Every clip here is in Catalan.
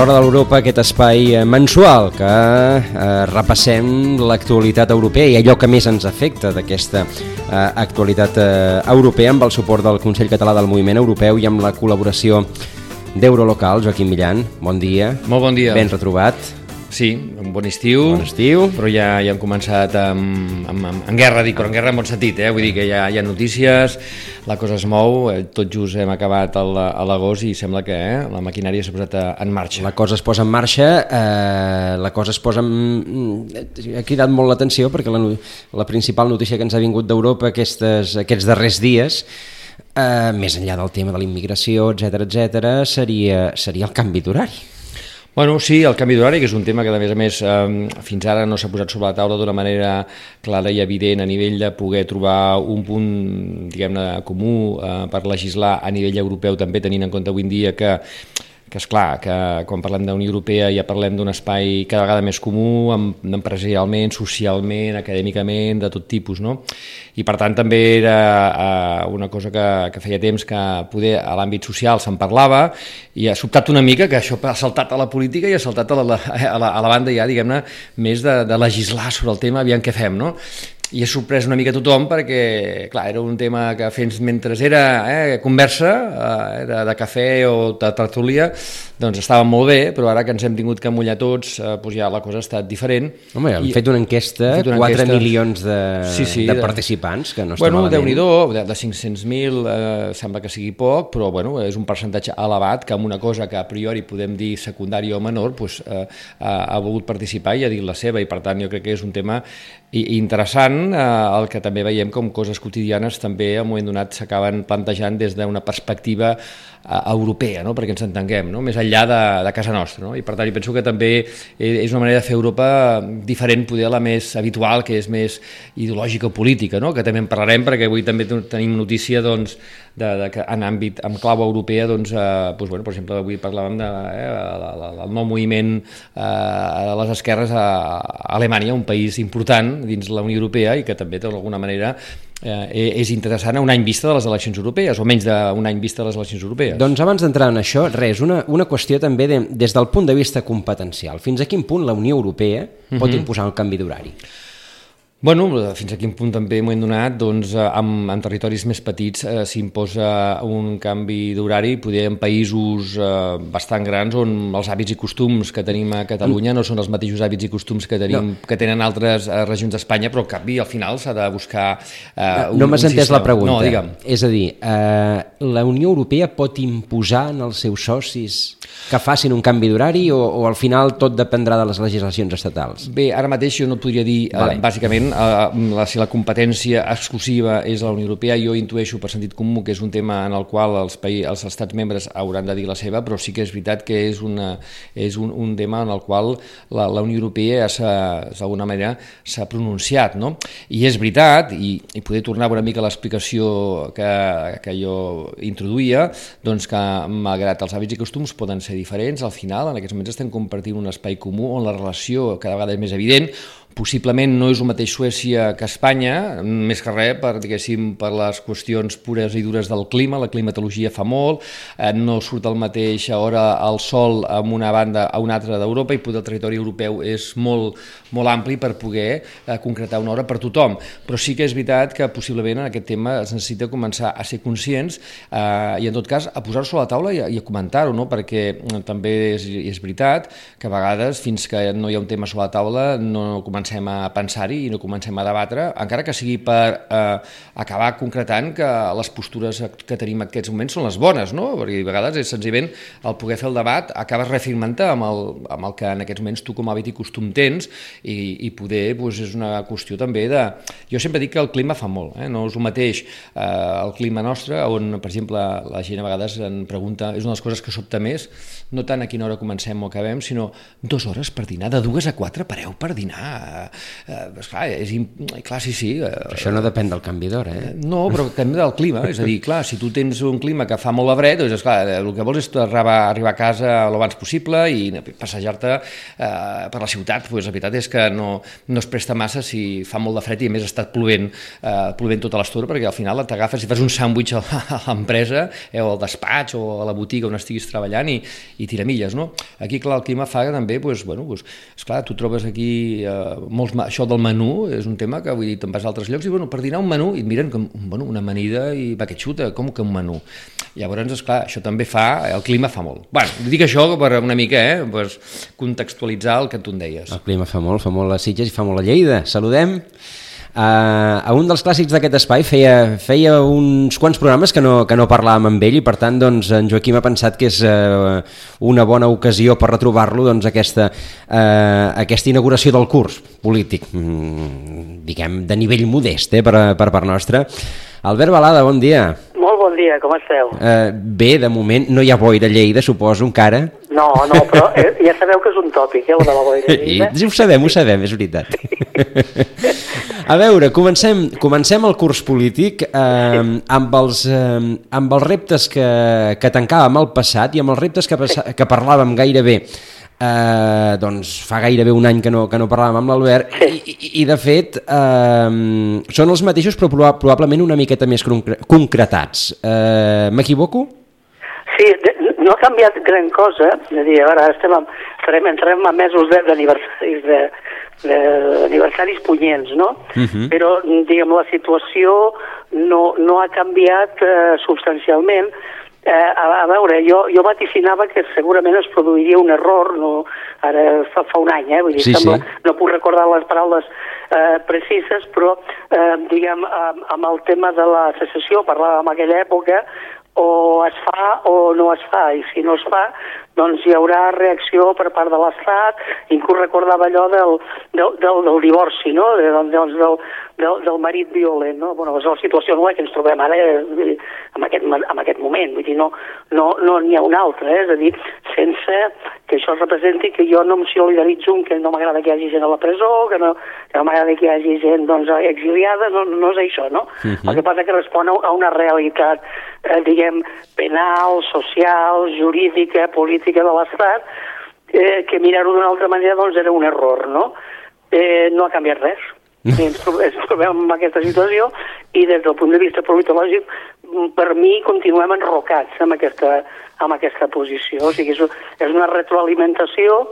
l'Hora de l'Europa, aquest espai eh, mensual que eh, repassem l'actualitat europea i allò que més ens afecta d'aquesta eh, actualitat eh, europea amb el suport del Consell Català del Moviment Europeu i amb la col·laboració d'Eurolocal. Joaquim Millan, bon dia. Molt bon dia. Ben retrobat. Sí, un bon estiu. Bon estiu. Però ja, ja hem començat amb, amb, amb, amb guerra, dic, però en guerra en bon sentit, eh? Vull dir que ja hi ha notícies, la cosa es mou, eh, tot just hem acabat el, a l'agost i sembla que eh, la maquinària s'ha posat en marxa. La cosa es posa en marxa, eh, la cosa es posa en... Ha cridat molt l'atenció perquè la, la principal notícia que ens ha vingut d'Europa aquests darrers dies eh, més enllà del tema de la immigració, etc etc, seria, seria el canvi d'horari. Bueno, sí, el canvi d'horari, que és un tema que, a més a més, eh, fins ara no s'ha posat sobre la taula d'una manera clara i evident a nivell de poder trobar un punt, diguem-ne, comú eh, per legislar a nivell europeu, també tenint en compte avui en dia que que és clar que quan parlem de Unió Europea ja parlem d'un espai cada vegada més comú, empresarialment, socialment, acadèmicament, de tot tipus, no? I per tant també era uh, una cosa que, que feia temps que poder a l'àmbit social se'n parlava i ha sobtat una mica que això ha saltat a la política i ha saltat a la, a la, a la banda ja, diguem-ne, més de, de legislar sobre el tema, aviam què fem, no? I ha sorprès una mica tothom perquè, clar, era un tema que fens mentre era eh, conversa, eh, era de cafè o de tertúlia, doncs estava molt bé, però ara que ens hem tingut que mullar tots, eh, doncs ja la cosa ha estat diferent. Home, hem I, fet una enquesta, fet una 4 enquesta, milions de, sí, sí, de, de participants, que no està bueno, malament. Bueno, de, de 500.000 eh, sembla que sigui poc, però bueno, és un percentatge elevat que amb una cosa que a priori podem dir secundària o menor, doncs, eh, ha, ha volgut participar i ha dit la seva, i per tant jo crec que és un tema interessant, eh, el que també veiem com coses quotidianes també a un moment donat s'acaben plantejant des d'una perspectiva eh, europea, no? perquè ens entenguem, no? més enllà de, de casa nostra. No? I per tant, jo penso que també és una manera de fer Europa diferent, poder la més habitual, que és més ideològica o política, no? que també en parlarem, perquè avui també tenim notícia doncs, de, de, que en àmbit, en clau europea, doncs, eh, doncs, bueno, per exemple, avui parlàvem de, eh, del nou moviment eh, de les esquerres a, a Alemanya, un país important dins la Unió Europea i que també d'alguna manera eh, és interessant a un any vista de les eleccions europees, o menys d'un any vista de les eleccions europees. Doncs abans d'entrar en això, res, una, una qüestió també de, des del punt de vista competencial. Fins a quin punt la Unió Europea pot uh mhm. -huh. imposar un canvi d'horari? Bueno, fins a quin punt també m'ho hem donat, doncs, en, en territoris més petits eh, s'imposa un canvi d'horari, poder en països eh, bastant grans on els hàbits i costums que tenim a Catalunya no són els mateixos hàbits i costums que, tenim, no. que tenen altres eh, regions d'Espanya, però en canvi al final s'ha de buscar eh, un, No m'has entès la pregunta. No, digue'm. És a dir, eh, la Unió Europea pot imposar en els seus socis que facin un canvi d'horari o, o al final tot dependrà de les legislacions estatals? Bé, ara mateix jo no podria dir, eh, vale. bàsicament, eh, la, si la competència exclusiva és la Unió Europea, jo intueixo per sentit comú que és un tema en el qual els, païs, els estats membres hauran de dir la seva, però sí que és veritat que és, una, és un, un tema en el qual la, la Unió Europea d'alguna manera s'ha pronunciat, no? I és veritat, i, i poder tornar una mica a l'explicació que, que jo introduïa, doncs que malgrat els hàbits i costums poden ser diferents, al final en aquests moments estem compartint un espai comú on la relació cada vegada és més evident, possiblement no és el mateix Suècia que Espanya, més que res per, diguéssim, per les qüestions pures i dures del clima, la climatologia fa molt, eh, no surt al mateix hora el sol en una banda a una altra d'Europa i poder el territori europeu és molt, molt ampli per poder eh, concretar una hora per tothom, però sí que és veritat que possiblement en aquest tema es necessita començar a ser conscients eh, i en tot cas a posar-s'ho a la taula i a, i a comentar-ho, no? perquè eh, també és, és veritat que a vegades fins que no hi ha un tema sobre la taula no comencem comencem a pensar-hi i no comencem a debatre, encara que sigui per eh, acabar concretant que les postures que tenim en aquests moments són les bones, no? perquè a vegades és senzillament el poder fer el debat, acabes reafirmant-te amb, el, amb el que en aquests moments tu com a hàbit i costum tens i, i poder doncs, és una qüestió també de... Jo sempre dic que el clima fa molt, eh? no és el mateix eh, el clima nostre, on per exemple la gent a vegades en pregunta, és una de les coses que sobta més, no tant a quina hora comencem o acabem, sinó dues hores per dinar, de dues a quatre pareu per dinar, Eh, eh, esclar, és, clar, sí, sí. Eh, això no depèn del canvi d'hora, eh? No, però també del clima, és a dir, clar, si tu tens un clima que fa molt de fred, doncs, esclar, el que vols és arribar, arribar a casa l'abans possible i passejar-te eh, per la ciutat, doncs la veritat és que no, no es presta massa si fa molt de fred i a més ha estat plovent, eh, plovent tota l'estona, perquè al final t'agafes i fas un sàndwich a l'empresa eh, o al despatx o a la botiga on estiguis treballant i, i tiramilles, no? Aquí, clar, el clima fa que també, doncs, bueno, doncs, esclar, tu trobes aquí eh, molts, això del menú és un tema que, vull dir, te'n vas a altres llocs i, bueno, per dinar un menú, i et miren com, bueno, una amanida i va que xuta, com que un menú? Llavors, esclar, això també fa, el clima fa molt. Bueno, dic això per una mica, eh, per contextualitzar el que tu en deies. El clima fa molt, fa molt a Sitges i fa molt a Lleida. Saludem Uh, a un dels clàssics d'aquest espai feia, feia uns quants programes que no, que no parlàvem amb ell i per tant doncs, en Joaquim ha pensat que és uh, una bona ocasió per retrobar-lo doncs, aquesta, uh, aquesta inauguració del curs polític, mm, diguem, de nivell modest eh, per, per part nostra. Albert Balada, bon dia. Molt bon dia, com esteu? Uh, bé, de moment no hi ha boira a Lleida, suposo, encara. No, no, però eh, ja sabeu que és un tòpic, eh, de la boira a Lleida. I, ho sabem, ho sabem, és veritat. A veure, comencem, comencem el curs polític eh, amb, els, eh, amb els reptes que, que tancàvem al passat i amb els reptes que, que parlàvem gairebé eh, doncs fa gairebé un any que no, que no parlàvem amb l'Albert i, i, i de fet eh, són els mateixos però probablement una miqueta més concretats. Eh, M'equivoco? Sí, no ha canviat gran cosa, és a dir, ara estem, amb, estarem, entrem a mesos d'aniversaris de, d'aniversaris punyents, no? Uh -huh. Però, diguem, la situació no, no ha canviat eh, substancialment. Eh, a, a veure, jo, jo vaticinava que segurament es produiria un error, no, ara fa, fa un any, eh? Vull dir, sí, sembla, sí. no puc recordar les paraules eh, precises, però, eh, diguem, amb, amb el tema de la secessió, parlàvem en aquella època, o es fa o no es fa, i si no es fa, doncs hi haurà reacció per part de l'Estat, inclús recordava allò del, del, del, del divorci, no? De, doncs del, del, del marit violent, no? Bueno, és la situació nova que ens trobem ara eh, en, aquest, en aquest moment, vull dir, no n'hi no, no ha una altra, eh? és a dir, sense que això representi que jo no em solidaritzo que no m'agrada que hi hagi gent a la presó, que no, que no m'agrada que hi hagi gent doncs, exiliada, no, no és això, no? Uh mhm. -huh. El que passa que respon a una realitat, eh, diguem, penal, social, jurídica, política de l'Estat, eh, que mirar-ho d'una altra manera doncs era un error, no? Eh, no ha canviat res i ens, ens trobem en aquesta situació i des del punt de vista politològic per mi continuem enrocats amb aquesta, amb aquesta posició, o sigui, és, una retroalimentació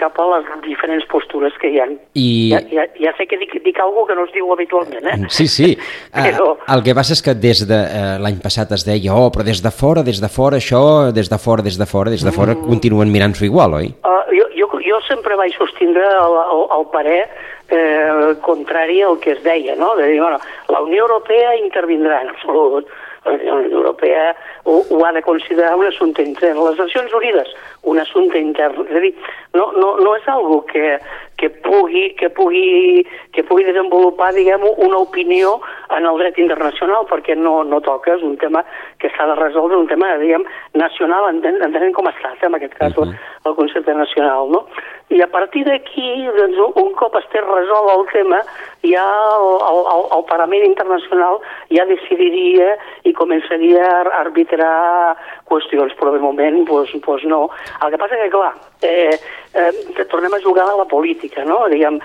cap a les diferents postures que hi ha. I... Ja, ja, ja sé que dic, dic alguna que no es diu habitualment, eh? Sí, sí. Però... Uh, el que passa és que des de uh, l'any passat es deia, oh, però des de fora, des de fora, això, des de fora, des de fora, des de fora, mm. continuen mirant-s'ho igual, oi? Uh, jo, jo, jo sempre vaig sostindre el, el, el parer eh, contrari al que es deia, no? De dir, bueno, la Unió Europea intervindrà en absolut, la Unió Europea ho, ho ha de considerar un assumpte intern. Les Nacions Unides, un assumpte intern. És a dir, no, no, no és algo que, que, pugui, que, pugui, que pugui desenvolupar, diguem una opinió en el dret internacional, perquè no, no toca, és un tema que s'ha de resoldre, un tema, diguem, nacional, entenent com a estat, en aquest cas, uh -huh. el concepte nacional, no? I a partir d'aquí, doncs, un cop estés resolt el tema, ja el, el, el Parlament Internacional ja decidiria i començaria a arbitrar qüestions, però de moment doncs, doncs no. El que passa que, clar, eh, eh, tornem a jugar a la política, no? Diguem,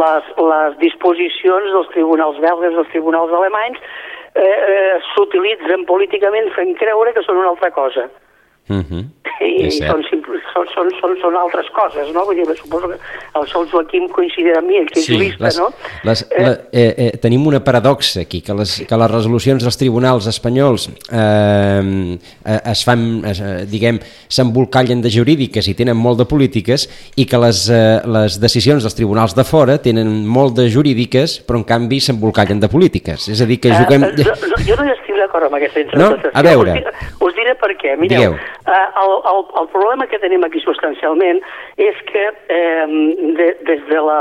les, les disposicions dels tribunals belgues, dels tribunals alemanys, eh, eh, s'utilitzen políticament fent creure que són una altra cosa. Uh mhm. -huh. I són, són, són, són, són altres coses, no? Vull dir, suposo que el Sol Joaquim coincidirà amb mi, el que és sí, jurista, les, no? Les, eh, la, eh, eh, tenim una paradoxa aquí, que les, que les resolucions dels tribunals espanyols eh, eh, es fan, es, eh, diguem, s'embolcallen de jurídiques i tenen molt de polítiques i que les, eh, les decisions dels tribunals de fora tenen molt de jurídiques però en canvi s'embolcallen de polítiques. És a dir, que eh, juguem... Eh, jo, jo no hi estic d'acord amb aquesta interpretació. No? A veure... Us diré, us diré per què. Mireu, eh, el, el, el problema que tenim aquí substancialment és que eh, de, des de la,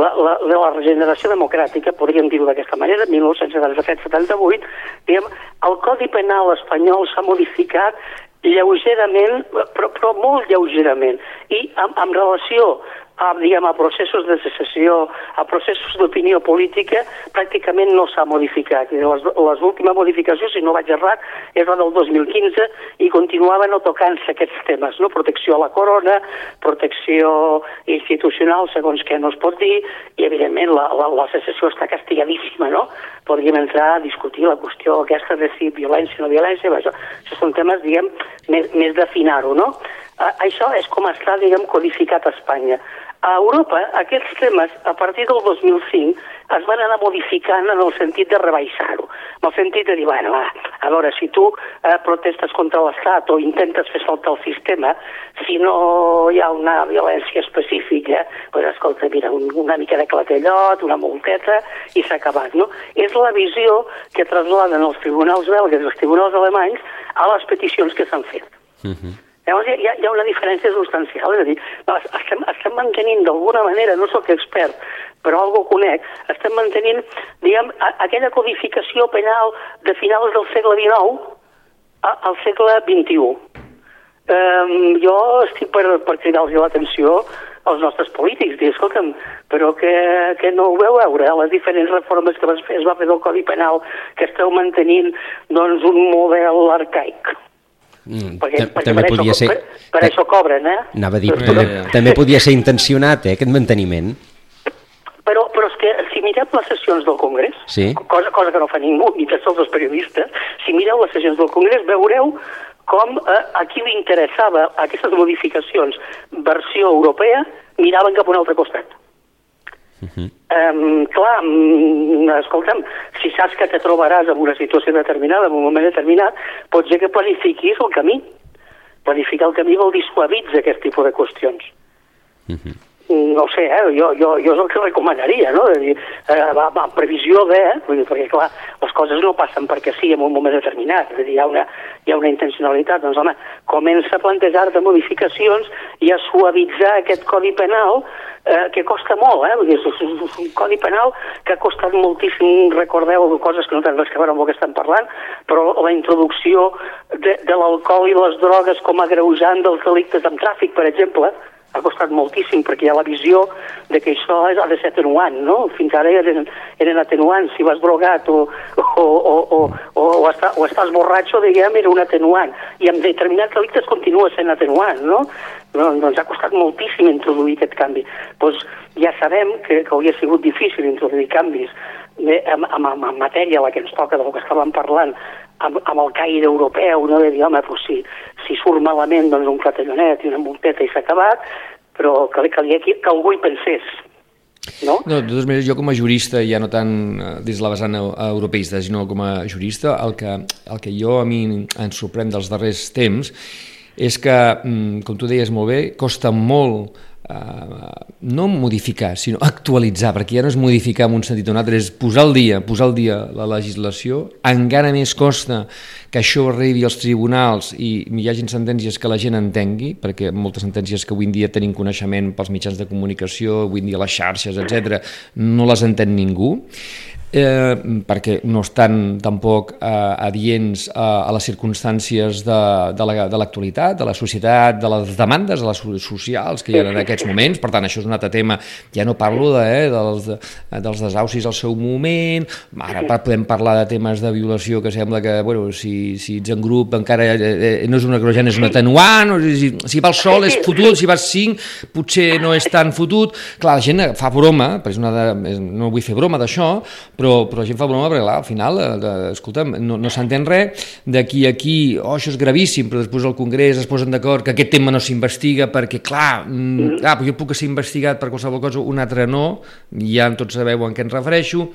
la, la, de la regeneració democràtica, podríem dir-ho d'aquesta manera, 1977-78, diguem, el Codi Penal espanyol s'ha modificat lleugerament, però, però molt lleugerament, i amb, amb relació a, diguem, a processos de secessió, a processos d'opinió política, pràcticament no s'ha modificat. Últimes modificacions, si no vaig errat, és la del 2015 i continuaven no tocant-se aquests temes, no? protecció a la corona, protecció institucional, segons què no es pot dir, i evidentment la, la, la secessió està castigadíssima, no? Podríem entrar a discutir la qüestió aquesta de si violència o no violència, això, això són temes, diguem, més, més d'afinar-ho, no? Això és com està, diguem, codificat a Espanya. A Europa, aquests temes, a partir del 2005, es van anar modificant en el sentit de rebaixar-ho, en el sentit de dir, bueno, va, a veure, si tu eh, protestes contra l'Estat o intentes fer saltar el sistema, si no hi ha una violència específica, doncs escolta, mira, un, una mica de clatellot, una multeta, i s'ha acabat, no? És la visió que trasladen els tribunals belgues i els tribunals alemanys a les peticions que s'han fet. Uh mhm. Llavors hi ha, hi ha una diferència substancial, és a dir, estem, estem mantenint d'alguna manera, no sóc expert, però algo conec, estem mantenint, diguem, aquella codificació penal de finals del segle XIX al segle XXI. Um, jo estic per, per cridar-los l'atenció als nostres polítics, dir, escolta'm, però que, que no ho veu veure, les diferents reformes que es va fer del Codi Penal, que esteu mantenint doncs, un model arcaic. Mm, perquè, perquè també podia això, ser... Per, per això cobren, eh? Anava a dir, també, també podia ser intencionat, eh, aquest manteniment. Però, però és que si mireu les sessions del Congrés, sí. cosa, cosa que no fa ningú, ni tan sols els periodistes, si mireu les sessions del Congrés veureu com eh, a qui li interessava aquestes modificacions versió europea miraven cap a un altre costat. Uh -huh. um, clar, um, escolta'm, si saps que te trobaràs en una situació determinada, en un moment determinat, pot ser que planifiquis el camí. Planificar el camí vol dir suavitzar aquest tipus de qüestions. Uh -huh no sé, eh? jo, jo, jo és el que recomanaria, no? És dir, eh, va, va, previsió de, eh? perquè clar, les coses no passen perquè sí en un moment determinat, és a dir, hi ha una, hi ha una intencionalitat, doncs home, comença a plantejar-te modificacions i a suavitzar aquest codi penal eh, que costa molt, eh? Vull dir, és, és un codi penal que ha costat moltíssim, recordeu coses que no tenen res que veure amb el que estan parlant, però la introducció de, de l'alcohol i les drogues com a greujant dels delictes amb tràfic, per exemple, ha costat moltíssim perquè hi ha la visió de que això ha de ser atenuant, no? Fins ara eren, eren atenuants, si vas drogat o, o, o, o, o, o, està, o estàs borratxo, diguem, era un atenuant. I amb determinats delictes continua sent atenuant, no? no doncs ha costat moltíssim introduir aquest canvi. Doncs ja sabem que, que hauria sigut difícil introduir canvis de, amb, amb, amb matèria la que ens toca del que estàvem parlant amb, amb el caire europeu, no de dir, home, doncs si, si surt malament doncs un clatellonet i una multeta i s'ha acabat, però que, calia que, que algú hi pensés. No? no, de totes maneres, jo com a jurista, ja no tant eh, de la vessant europeista, sinó com a jurista, el que, el que jo a mi em sorprèn dels darrers temps és que, mm, com tu deies molt bé, costa molt Uh, no modificar, sinó actualitzar, perquè ja no és modificar en un sentit o un altre, és posar al dia, posar al dia la legislació, encara més costa que això arribi als tribunals i hi hagin sentències que la gent entengui, perquè moltes sentències que avui en dia tenim coneixement pels mitjans de comunicació, avui en dia les xarxes, etc, no les entén ningú eh, perquè no estan tampoc eh, adients a, a les circumstàncies de, de l'actualitat, la, de la societat, de les demandes de les socials que hi ha en aquests moments, per tant això és un altre tema, ja no parlo de, eh, dels, de, dels desaucis al seu moment, ara podem parlar de temes de violació que sembla que bueno, si, si ets en grup encara eh, eh, no és una agrogen, és un atenuant, o si, si va al sol és fotut, si vas cinc potser no és tan fotut, clar, la gent fa broma, perquè és una de, no vull fer broma d'això, però, però la gent fa broma perquè, clar, al final, eh, escolta'm, no, no s'entén res d'aquí a aquí, oh, això és gravíssim, però després al Congrés es posen d'acord que aquest tema no s'investiga perquè, clar, mm, ah, jo puc ser investigat per qualsevol cosa, un altre no, ja tots sabeu en què ens refereixo,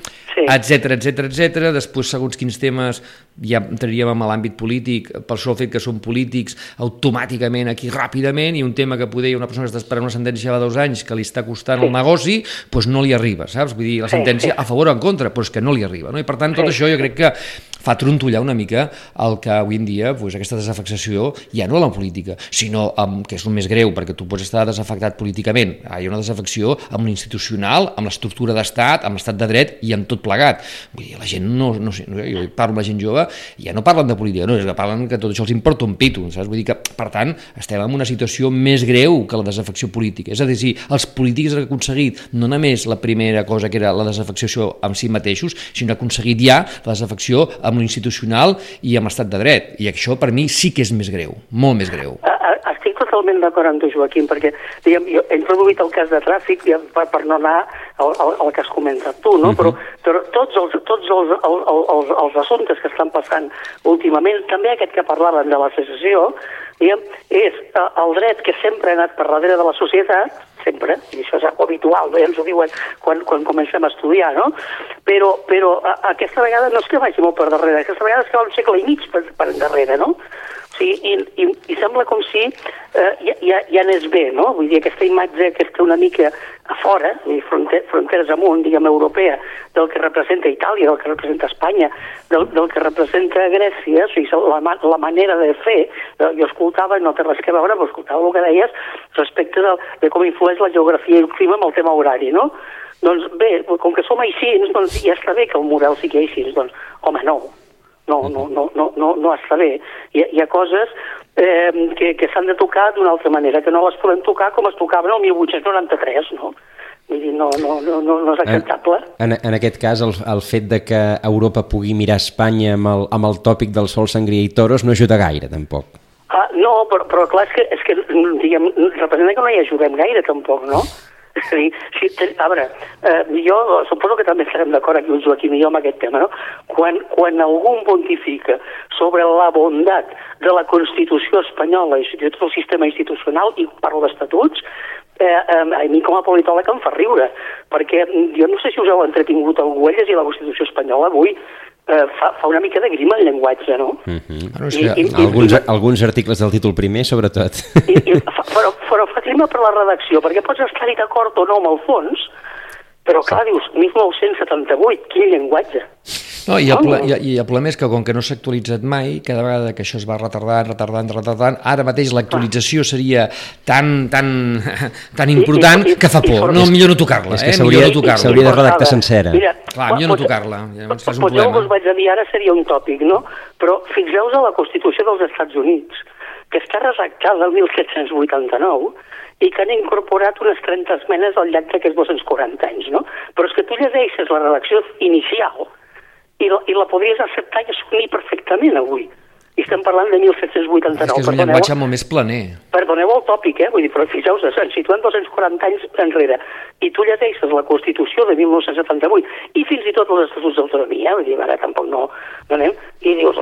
etc etc etc. Després, segons quins temes, ja entraríem en l'àmbit polític, per sol fet que són polítics, automàticament aquí ràpidament, i un tema que poder una persona que està esperant una sentència de dos anys que li està costant sí. el negoci, doncs no li arriba, saps? Vull dir, la sentència sí, sí. a favor o en contra, però és que no li arriba. No? I per tant, tot això jo crec que fa trontollar una mica el que avui en dia pues, aquesta desafectació ja no a la política, sinó amb, que és el més greu, perquè tu pots estar desafectat políticament, hi ha una desafecció amb l'institucional, amb l'estructura d'estat, amb l'estat de dret i amb tot plegat. Vull dir, la gent no, no sé, no, jo parlo amb la gent jove, ja no parlen de política, no, és que parlen que tot això els importa un pito, saps? Vull dir que, per tant, estem en una situació més greu que la desafecció política. És a dir, si els polítics han aconseguit no només la primera cosa que era la desafecció amb si mateixos, sinó aconseguit ja la desafecció amb l'institucional i amb l'estat de dret. I això per mi sí que és més greu, molt més greu. Estic totalment d'acord amb tu, Joaquim, perquè diguem, jo he introduït el cas de tràfic per, per no anar al, al, al que has comentat tu, no? Uh -huh. però, però tots, els, tots els, els, els, els assumptes que estan passant últimament, també aquest que parlaven de la secessió, diguem, és eh, el dret que sempre ha anat per darrere de la societat, sempre, i això és habitual, ja ens ho diuen quan, quan comencem a estudiar, no? Però, però a, aquesta vegada no és que vagi molt per darrere, aquesta vegada és que va un segle i mig per, per darrere, no? Sigui, i, i, i sembla com si eh, ja, ja, ja n'és bé, no? Vull dir, aquesta imatge que està una mica a fora, fronter, fronteres amunt, diguem, europea, del que representa Itàlia, del que representa Espanya, del, del que representa Grècia, o sigui, la, la manera de fer, jo escoltava, no té res que veure, però escoltava el que deies respecte de, de com influeix la geografia i el clima amb el tema horari, no? Doncs bé, com que som així, doncs ja està bé que el model sigui així, doncs, home, no, no, no, no, no, no, no està bé. Hi, hi ha coses eh, que, que s'han de tocar d'una altra manera, que no les podem tocar com es tocaven el 1893, no? Vull dir, no, no, no, no és acceptable. En, en aquest cas, el, el fet de que Europa pugui mirar Espanya amb el, amb el tòpic del sol, sangria i toros no ajuda gaire, tampoc. Ah, no, però, però clar, és que, és que diguem, representa que no hi ajudem gaire, tampoc, no? És a dir, si, a veure, eh, jo suposo que també estarem d'acord aquí, el Joaquim i amb aquest tema, no? Quan, quan algú pontifica sobre la bondat de la Constitució espanyola i de tot el sistema institucional, i parlo d'estatuts, eh, eh, a mi com a politòleg em fa riure, perquè jo no sé si us heu entretingut algú a llegir la Constitució espanyola avui, eh, fa, fa una mica de grima el llenguatge, no? Uh mhm. -huh. bueno, I, i, alguns, i, alguns articles del títol primer, sobretot. I, i fa, però, però fa grima per la redacció, perquè pots estar-hi d'acord o no amb el fons, però clar, dius, 1978, quin llenguatge. No, i, el, i, i el problema és que com que no s'ha actualitzat mai, cada vegada que això es va retardant, retardant, retardant, ara mateix l'actualització seria tan, tan, tan important I, i, que fa por. No, millor no tocar-la, eh? Millor no tocar-la. S'hauria de redactar sencera. Mira, Clar, millor no tocar-la. Potser el que us vaig a dir ara seria un tòpic, no? Però fixeu-vos a la Constitució dels Estats Units, que està redactada el 1789 i que han incorporat unes 30 esmenes al llarg d'aquests 240 anys, no? Però és que tu llegeixes la redacció inicial i la, i la podries acceptar i assumir perfectament avui i estem parlant de 1789. És que és un llenguatge molt més planer. Perdoneu el tòpic, eh? Vull dir, però fixeu-vos, ens situem 240 anys enrere i tu llegeixes la Constitució de 1978 i fins i tot els Estatuts d'Autonomia, vull dir, ara tampoc no, no anem, i dius,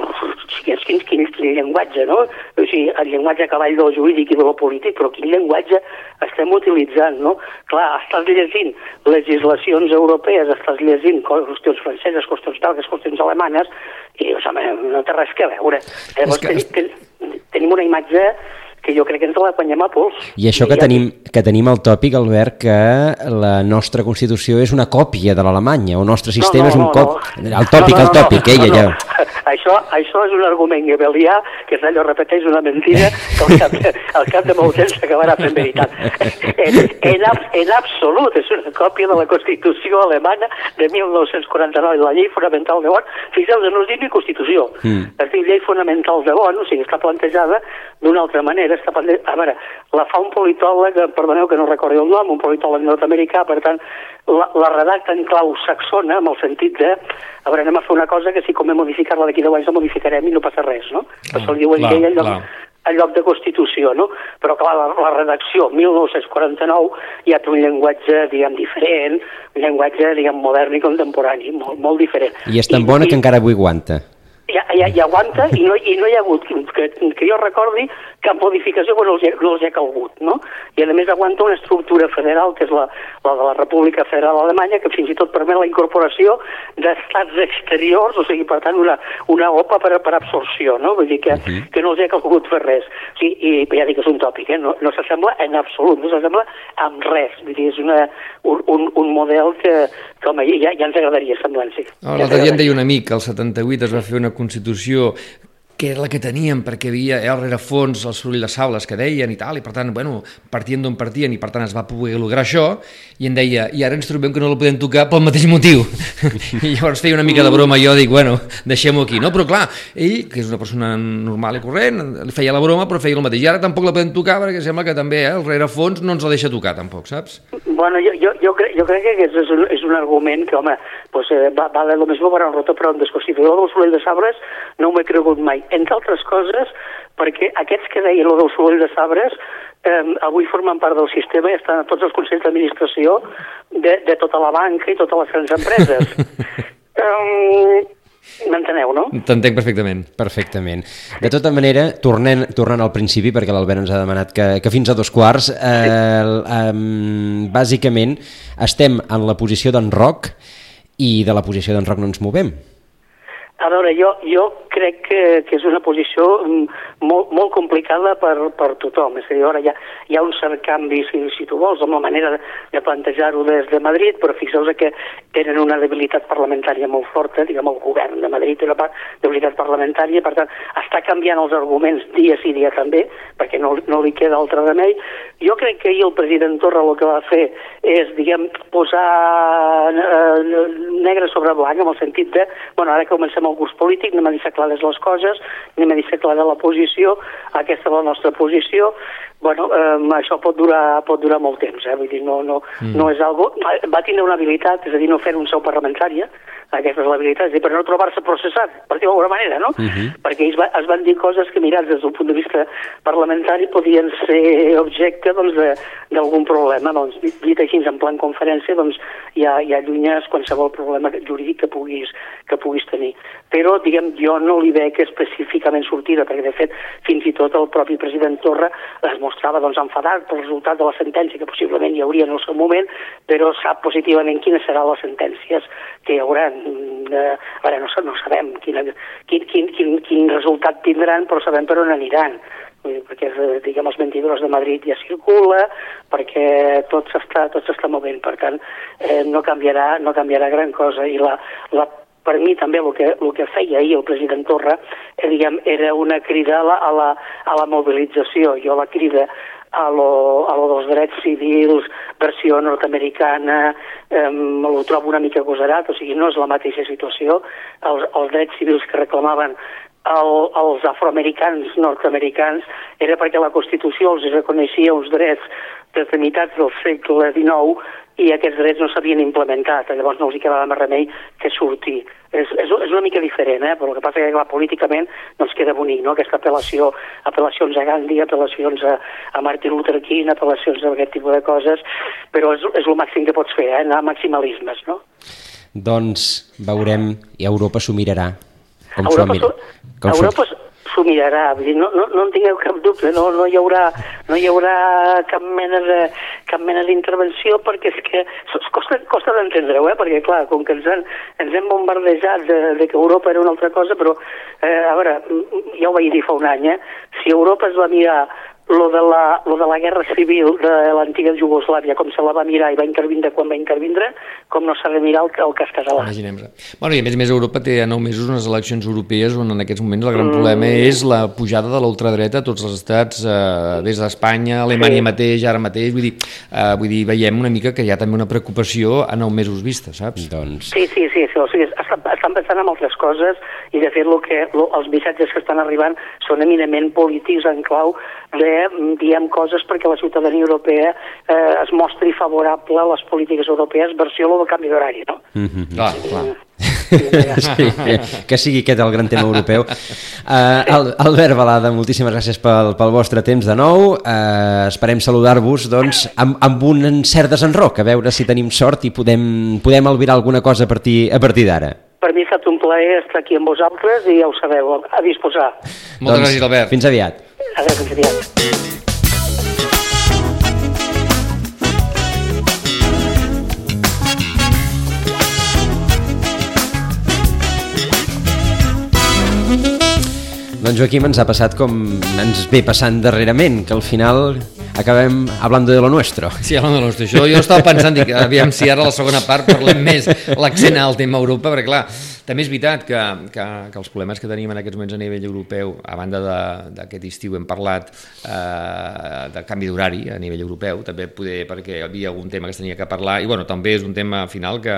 quin, quin, quin, quin llenguatge, no? O sigui, el llenguatge a cavall del jurídic i del polític, però quin llenguatge estem utilitzant, no? Clar, estàs llegint legislacions europees, estàs llegint qüestions franceses, qüestions belgues, qüestions alemanes, i dius, home, no té res que veure. Llavors, que... ten, ten, tenim una imatge que jo crec que ens la guanyem a pols. I això que, I tenim, que tenim el tòpic, Albert, que la nostra Constitució és una còpia de l'Alemanya, el nostre sistema no, no, és un cop... No. El tòpic, no, no, el tòpic, no, eh, no, no. ja. Això, això és un argument gebelià, que és allò repeteix una mentida, que al cap de, al cap de molt temps s'acabarà fent veritat. En, en, en absolut, és una còpia de la Constitució alemana de 1949, la llei fonamental de Bonn. Fixeu-vos, no es diu ni Constitució, mm. es diu llei fonamental de Bonn, o sigui, està plantejada d'una altra manera. Està plantejada... A veure, la fa un politòleg, perdoneu que no recordi el nom, un politòleg nord-americà, per tant, la, la redacta en clau saxona, amb el sentit de, a veure, anem a fer una cosa que si com he modificat-la d'aquí deu anys la modificarem i no passa res, no? Per això el diuen clar, llei en lloc, en lloc de Constitució, no? Però clar, la, la redacció 1949 ja té un llenguatge, diguem, diferent, un llenguatge, diguem, modern i contemporani, molt, molt diferent. I és tan bona I, que encara avui aguanta ja, ja, ja aguanta i no, i no hi ha hagut, que, que jo recordi, cap modificació quan els, no els ha calgut, no? I a més aguanta una estructura federal, que és la, la de la República Federal Alemanya, que fins i tot permet la incorporació d'estats exteriors, o sigui, per tant, una, una OPA per, per absorció, no? Vull dir que, uh -huh. que no els ha calgut fer res. Sí, I ja dic que és un tòpic, eh? No, no s'assembla en absolut, no s'assembla amb res. Vull dir, és una, un, un, un model que, que home, ja, ja ens agradaria semblar, sí. No, L'altre dia em deia un amic el 78 es va fer una Constitució que era la que teníem, perquè havia al rerefons el soroll de sables que deien i tal, i per tant, bueno, partien d'on partien, i per tant es va poder lograr això, i em deia, i ara ens trobem que no la podem tocar pel mateix motiu. I llavors feia una mica de broma, jo dic, bueno, deixem-ho aquí, no? Però clar, ell, que és una persona normal i corrent, li feia la broma, però feia el mateix. I ara tampoc la podem tocar, perquè sembla que també eh, el rerefons no ens la deixa tocar, tampoc, saps? Bueno, jo, jo, jo, crec, jo crec que és, és, un, és un argument que, home, pues, eh, va, vale lo mismo para un roto, però en desconstitució del soroll de sabres no m'he cregut mai entre altres coses, perquè aquests que deien el del soroll de sabres eh, avui formen part del sistema i estan a tots els consells d'administració de, de tota la banca i totes les grans empreses. um, M'enteneu, no? T'entenc perfectament. Perfectament. De tota manera, tornant, tornant al principi, perquè l'Albert ens ha demanat que, que fins a dos quarts, eh, eh, bàsicament estem en la posició d'en Roc i de la posició d'en Roc no ens movem. A veure, jo, jo crec que, que és una posició mm, molt, molt complicada per, per tothom. És a dir, ara hi ha, hi ha un cert canvi, si, si tu vols, amb la manera de, de plantejar-ho des de Madrid, però fixeu-vos que tenen una debilitat parlamentària molt forta, diguem, el govern de Madrid té una debilitat parlamentària, per tant, està canviant els arguments dia sí dia també, perquè no, no li queda altre remei. Jo crec que ahir el president Torra el que va fer és, diguem, posar eh, negre sobre blanc, en el sentit de, bueno, ara comencem el curs polític, anem a deixar clares les coses, anem a deixar clara la posició, aquesta és la nostra posició, bueno, eh, això pot durar, pot durar molt temps, eh? vull dir, no, no, mm. no és algo... Va tindre una habilitat, és a dir, no fer un seu parlamentària, aquesta és dir, per no trobar-se processat, per dir d'alguna manera, no? Uh mhm. -huh. Perquè ells va, es van dir coses que, mirats des d'un punt de vista parlamentari, podien ser objecte doncs, d'algun problema. Doncs, dit, així, en plan conferència, doncs, ja, ja allunyes qualsevol problema jurídic que puguis, que puguis tenir. Però, diguem, jo no li veig específicament sortida, perquè, de fet, fins i tot el propi president Torra es mostrava doncs, enfadat pel resultat de la sentència, que possiblement hi hauria en el seu moment, però sap positivament quines seran les sentències que hi haurà eh, ara no, no sabem quina, quin, quin, quin, quin resultat tindran, però sabem per on aniran. Perquè diguem, els 22 de Madrid ja circula, perquè tot s'està tot s'està movent, per tant eh, no, canviarà, no canviarà gran cosa. I la, la per mi també el que, el que feia ahir el president Torra eh, diguem, era una crida a la, a la, a la mobilització. Jo la crida a lo, a lo dels drets civils, versió nord-americana, eh, ho trobo una mica agosarat, o sigui, no és la mateixa situació. Els, els drets civils que reclamaven el, els afroamericans nord-americans era perquè la Constitució els reconeixia uns drets des de meitats del segle XIX i aquests drets no s'havien implementat, llavors no els hi quedava més remei que sortir. És, és, és una mica diferent, eh? però el que passa que clar, políticament doncs queda bonic, no? aquesta apel·lació, apel·lacions a Gandhi, apel·lacions a, a Martin Luther King, apel·lacions a aquest tipus de coses, però és, és el màxim que pots fer, eh? anar a maximalismes, no? Doncs veurem, i Europa s'ho mirarà. Com Europa, mira. Com Europa s'ho mirarà, no, no, no en tingueu cap dubte, no, no, hi haurà, no hi haurà cap mena de cap mena d'intervenció perquè és que costa, costa d'entendre-ho, eh? perquè clar, com que ens, han, ens hem bombardejat de, de que Europa era una altra cosa, però eh, a veure, ja ho vaig dir fa un any, eh? si Europa es va mirar lo de, la, lo de la guerra civil de l'antiga Jugoslàvia, com se la va mirar i va intervindre quan va intervindre, com no s'ha de mirar el, el cas català. Imaginem-nos. Bueno, I a més a més Europa té a nou mesos unes eleccions europees on en aquests moments el gran mm. problema és la pujada de l'ultradreta a tots els estats, eh, des d'Espanya, Alemanya sí. mateix, ara mateix, vull dir, eh, vull dir, veiem una mica que hi ha també una preocupació a nou mesos vista, saps? Doncs... Sí, sí, sí, sí o sigui, estan, pensant en altres coses i de fet lo que, lo, els missatges que estan arribant són eminentment polítics en clau de diem coses perquè la ciutadania europea eh, es mostri favorable a les polítiques europees versió del canvi d'horari, no? Mm -hmm. Clar, clar. Sí, que sigui aquest el gran tema europeu. Uh, Albert Balada, moltíssimes gràcies pel, pel vostre temps de nou. Uh, esperem saludar-vos doncs, amb, amb un cert desenroc, a veure si tenim sort i podem, podem albirar alguna cosa a partir, a partir d'ara. Per mi ha estat un plaer estar aquí amb vosaltres i ja ho sabeu, a disposar. Moltes doncs, gràcies, Albert. Fins aviat. Adéu, fins aviat. Doncs Joaquim ens ha passat com ens ve passant darrerament, que al final acabem hablando de lo nuestro. Sí, hablando de lo nuestro. Això jo estava pensant, dic, aviam si ara la segona part parlem més l'accent al tema Europa, perquè clar, També és veritat que, que, que els problemes que tenim en aquests moments a nivell europeu, a banda d'aquest estiu hem parlat eh, del canvi d'horari a nivell europeu, també poder perquè hi havia algun tema que es tenia que parlar, i bueno, també és un tema final que,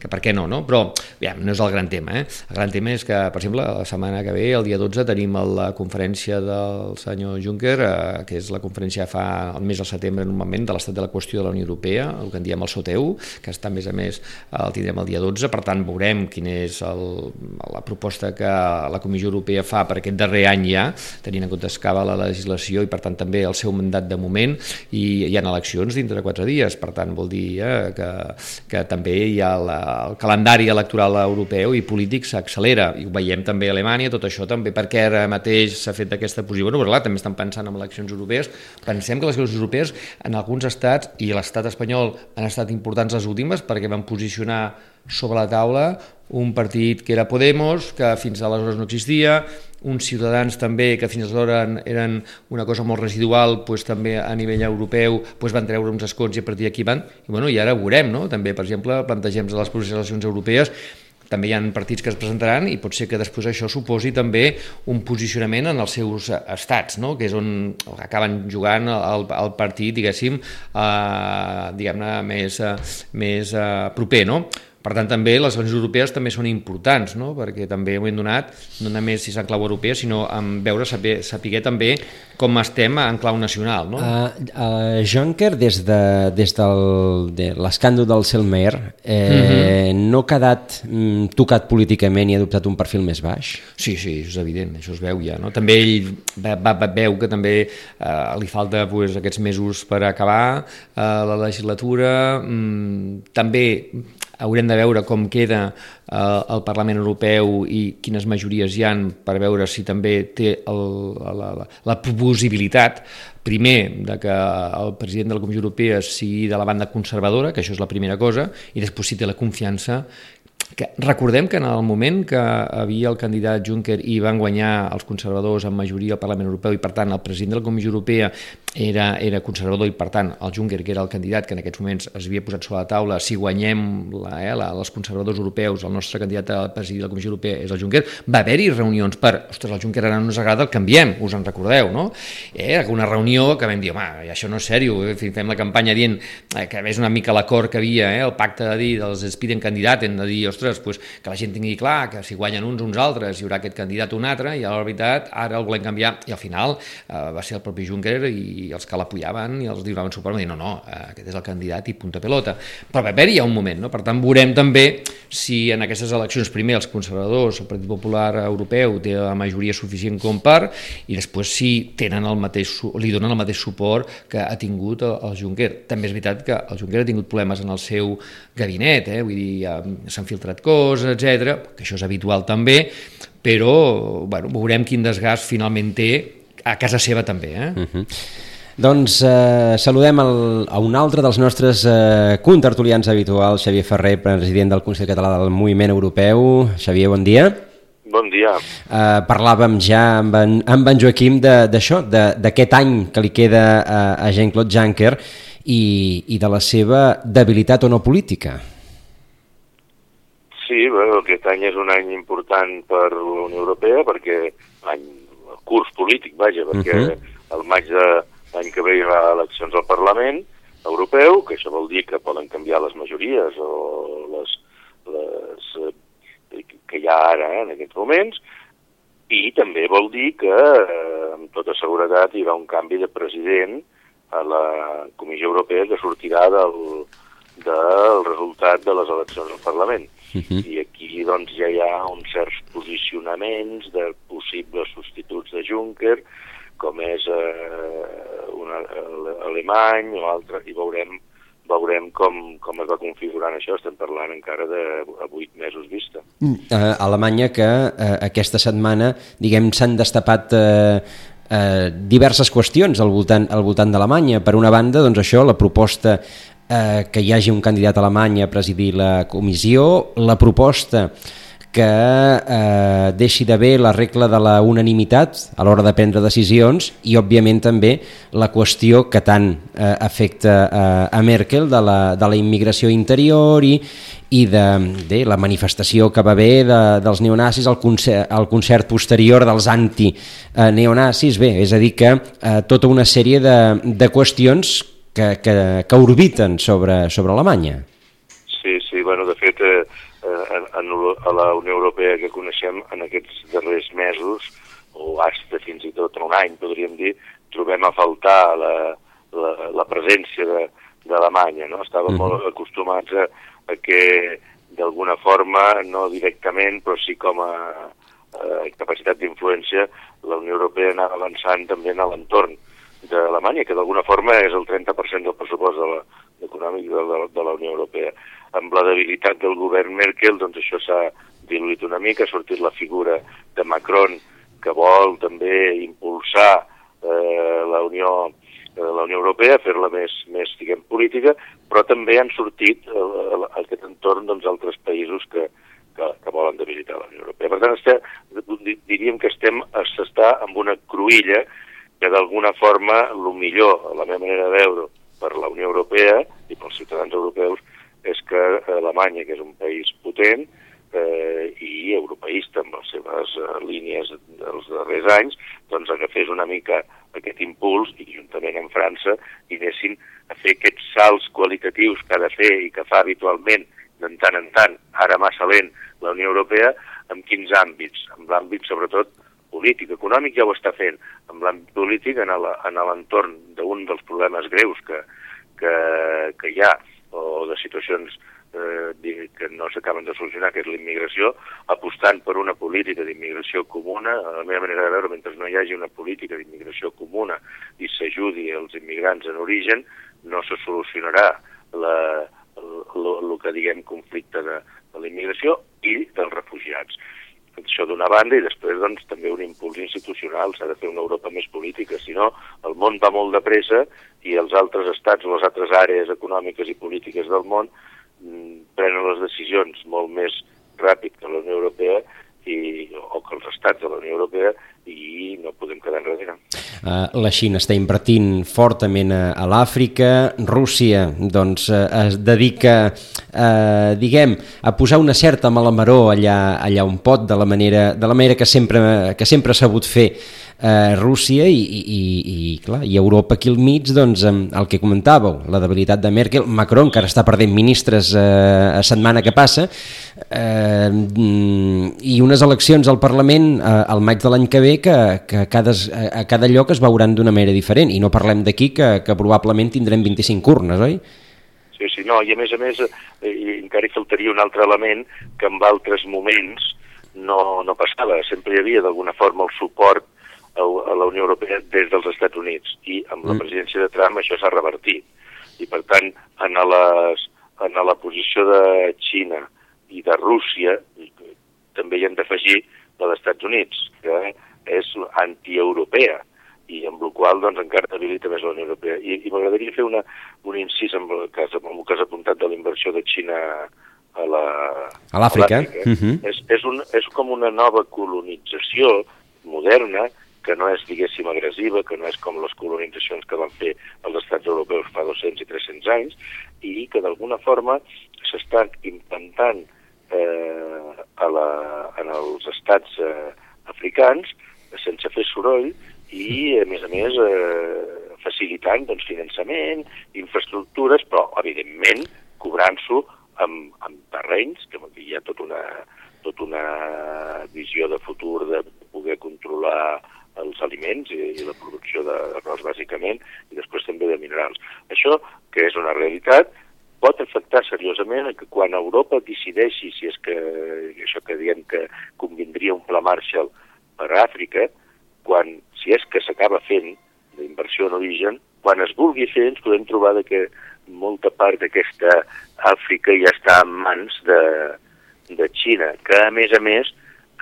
que per què no, no? Però ja, no és el gran tema, eh? El gran tema és que, per exemple, la setmana que ve, el dia 12, tenim la conferència del senyor Juncker, eh, que és la conferència fa el mes de setembre normalment de l'estat de la qüestió de la Unió Europea, el que en diem el SOTEU, que està a més a més el tindrem el dia 12, per tant veurem quina és el, la proposta que la Comissió Europea fa per aquest darrer any ja, tenint en compte que la legislació i per tant també el seu mandat de moment i hi ha eleccions dintre de quatre dies, per tant vol dir eh, que, que també hi ha la, el calendari electoral europeu i polític s'accelera. I ho veiem també a Alemanya, tot això també perquè ara mateix s'ha fet aquesta posició, bueno, però clar, també estan pensant en eleccions europees, pensem que les eleccions europees en alguns estats i l'estat espanyol han estat importants les últimes perquè van posicionar sobre la taula un partit que era Podemos, que fins aleshores no existia, uns ciutadans també que fins aleshores eren una cosa molt residual, pues, també a nivell europeu pues, van treure uns escons i a partir d'aquí van, i, bueno, i ara ho veurem, no? també per exemple plantegem a les eleccions europees també hi ha partits que es presentaran i pot ser que després això suposi també un posicionament en els seus estats, no? que és on acaben jugant el, el partit, diguéssim, eh, diguem-ne, més, eh, més eh, proper, no? Per tant, també les eleccions europees també són importants, no? perquè també ho hem donat, no només si és en clau europea, sinó en veure, saber, saber també com estem en clau nacional. No? Uh, uh, Juncker, des de, des del, de l'escàndol del Selmayr, eh, uh mhm. -huh. no ha quedat mm, tocat políticament i ha adoptat un perfil més baix? Sí, sí, és evident, això es veu ja. No? També ell va, va, va, veu que també eh, li falta pues, aquests mesos per acabar eh, la legislatura, mm, també haurem de veure com queda eh, el Parlament Europeu i quines majories hi han per veure si també té el, la, la, la possibilitat primer de que el president de la Comissió Europea sigui de la banda conservadora, que això és la primera cosa, i després si té la confiança que recordem que en el moment que havia el candidat Juncker i van guanyar els conservadors en majoria al Parlament Europeu i per tant el president de la Comissió Europea era, era conservador i per tant el Juncker que era el candidat que en aquests moments es havia posat sobre la taula si guanyem la, eh, la, els conservadors europeus el nostre candidat a presidir la Comissió Europea és el Juncker, va haver-hi reunions per ostres, el Juncker ara no ens agrada, el canviem us en recordeu, no? Eh, una reunió que vam dir, home, això no és sèrio fem la campanya dient eh, que és una mica l'acord que havia, eh, el pacte de dir dels Spiden candidat, hem de dir, ostres, ostres, pues, que la gent tingui clar que si guanyen uns uns altres hi haurà aquest candidat un altre i a la veritat ara el volem canviar i al final eh, va ser el propi Juncker i els que l'apoyaven i els donaven suport van dir no, no, eh, aquest és el candidat i punta pelota però va haver-hi un moment, no? per tant veurem també si en aquestes eleccions primer els conservadors, el Partit Popular Europeu té la majoria suficient com per i després si tenen el mateix, li donen el mateix suport que ha tingut el, el Juncker. També és veritat que el Juncker ha tingut problemes en el seu gabinet, eh? vull dir, ja s'han filtrat coses, etc, que això és habitual també, però bueno, veurem quin desgast finalment té a casa seva també. Eh? Uh mhm. -huh. Doncs eh, saludem el, a un altre dels nostres eh, contertulians habituals, Xavier Ferrer, president del Consell Català del Moviment Europeu. Xavier, bon dia. Bon dia. Eh, parlàvem ja amb en, amb en Joaquim d'això, d'aquest any que li queda a, a Jean-Claude Juncker i, i de la seva debilitat o no política. Sí, bueno, aquest any és un any important per la Unió Europea perquè any curs polític, vaja, perquè uh -huh. el maig de l'any que ve hi haurà eleccions al Parlament Europeu, que això vol dir que poden canviar les majories o les, les eh, que hi ha ara eh, en aquests moments, i també vol dir que, eh, amb tota seguretat, hi haurà un canvi de president a la Comissió Europea que sortirà del, del resultat de les eleccions al Parlament. Uh -huh. I aquí doncs, ja hi ha uns certs posicionaments de possibles substituts de Juncker, com és eh, un alemany o altre, i veurem veurem com, com es va configurant això. Estem parlant encara de a 8 mesos vista. Uh, Alemanya que uh, aquesta setmana, diguem, s'han destapat uh, uh, diverses qüestions al voltant, al voltant d'Alemanya. Per una banda, doncs això, la proposta eh, que hi hagi un candidat alemany a presidir la comissió, la proposta que eh, deixi d'haver la regla de la unanimitat a l'hora de prendre decisions i, òbviament, també la qüestió que tant eh, afecta eh, a Merkel de la, de la immigració interior i, i de, de la manifestació que va haver de, dels neonazis al concert, al concert posterior dels anti-neonazis. Bé, és a dir que eh, tota una sèrie de, de qüestions que, que, que orbiten sobre, sobre Alemanya. Sí, sí, bueno, de fet, eh, en, en, a la Unió Europea que coneixem en aquests darrers mesos, o hasta fins i tot un any, podríem dir, trobem a faltar la, la, la presència d'Alemanya. No? Estàvem mm. molt acostumats a, a que d'alguna forma, no directament, però sí com a, a capacitat d'influència, la Unió Europea anava avançant també en l'entorn d'Alemanya, que d'alguna forma és el 30% del pressupost de la, econòmic de, de, de la Unió Europea amb la debilitat del govern Merkel, doncs això s'ha diluït una mica, ha sortit la figura de Macron, que vol també impulsar eh, la Unió eh, la Unió Europea, fer-la més, més diguem, política, però també han sortit eh, aquest entorn doncs, altres països que, que, que volen debilitar la Unió Europea. Per tant, estem, diríem que estem s'està amb una cruïlla que d'alguna forma, el millor, a la meva manera de veure, per la Unió Europea i pels ciutadans europeus, és que Alemanya, que és un país potent eh, i europeista amb les seves eh, línies dels darrers anys, doncs agafés una mica aquest impuls i juntament amb França i anessin a fer aquests salts qualitatius que ha de fer i que fa habitualment de tant en tant, ara massa lent, la Unió Europea, en quins àmbits? En l'àmbit, sobretot, polític, econòmic ja ho està fent, en l'àmbit polític en l'entorn d'un dels problemes greus que, que, que hi ha, o de situacions eh, que no s'acaben de solucionar, que és la immigració, apostant per una política d'immigració comuna. A la meva manera de veure, mentre no hi hagi una política d'immigració comuna i s'ajudi els immigrants en origen, no se solucionarà la, el que diguem conflicte de, de la immigració i dels refugiats. Això d'una banda i després doncs, també un impuls institucional, s'ha de fer una Europa més política, si no el món va molt de pressa i els altres estats les altres àrees econòmiques i polítiques del món mm, prenen les decisions molt més ràpid que la Unió Europea i, o que els estats de la Unió Europea i no podem quedar enrere. Uh, la Xina està invertint fortament a, l'Àfrica, Rússia doncs, uh, es dedica uh, diguem, a posar una certa malamaró allà, allà on pot de la manera, de la manera que sempre, que sempre ha sabut fer eh, Rússia i, i, i, clar, i Europa aquí al mig, doncs, el que comentàveu, la debilitat de Merkel, Macron encara està perdent ministres eh, a setmana que passa, eh, i unes eleccions al Parlament eh, al maig de l'any que ve que, que a, cada, a cada lloc es veuran d'una manera diferent, i no parlem d'aquí que, que probablement tindrem 25 urnes, oi? Sí, sí, no, i a més a més eh, encara hi faltaria un altre element que en altres moments no, no passava, sempre hi havia d'alguna forma el suport a la Unió Europea des dels Estats Units i amb la mm. presidència de Trump això s'ha revertit. I per tant, en, les, en la posició de Xina i de Rússia també hi hem d'afegir la dels Estats Units, que és antieuropea i amb la qual doncs, encara debilita més la Unió Europea. I, i m'agradaria fer una, un incís amb el cas, amb el cas apuntat de la inversió de Xina a la a l'Àfrica. Uh mhm. -huh. és, és, un, és com una nova colonització moderna que no és, diguéssim, agressiva, que no és com les colonitzacions que van fer els estats europeus fa 200 i 300 anys, i que d'alguna forma s'estan intentant eh, a la, en els estats eh, africans sense fer soroll i, a més a més, eh, facilitant doncs, finançament, infraestructures, però, evidentment, cobrant-s'ho amb, amb terrenys, que hi ha tot una, tot una visió de futur de poder controlar els aliments i, i la producció d'arròs bàsicament i després també de minerals. Això, que és una realitat, pot afectar seriosament que quan Europa decideixi si és que això que diem que convindria un pla Marshall per a Àfrica, quan, si és que s'acaba fent d'inversió en origen, quan es vulgui fer ens podem trobar de que molta part d'aquesta Àfrica ja està en mans de, de Xina, que a més a més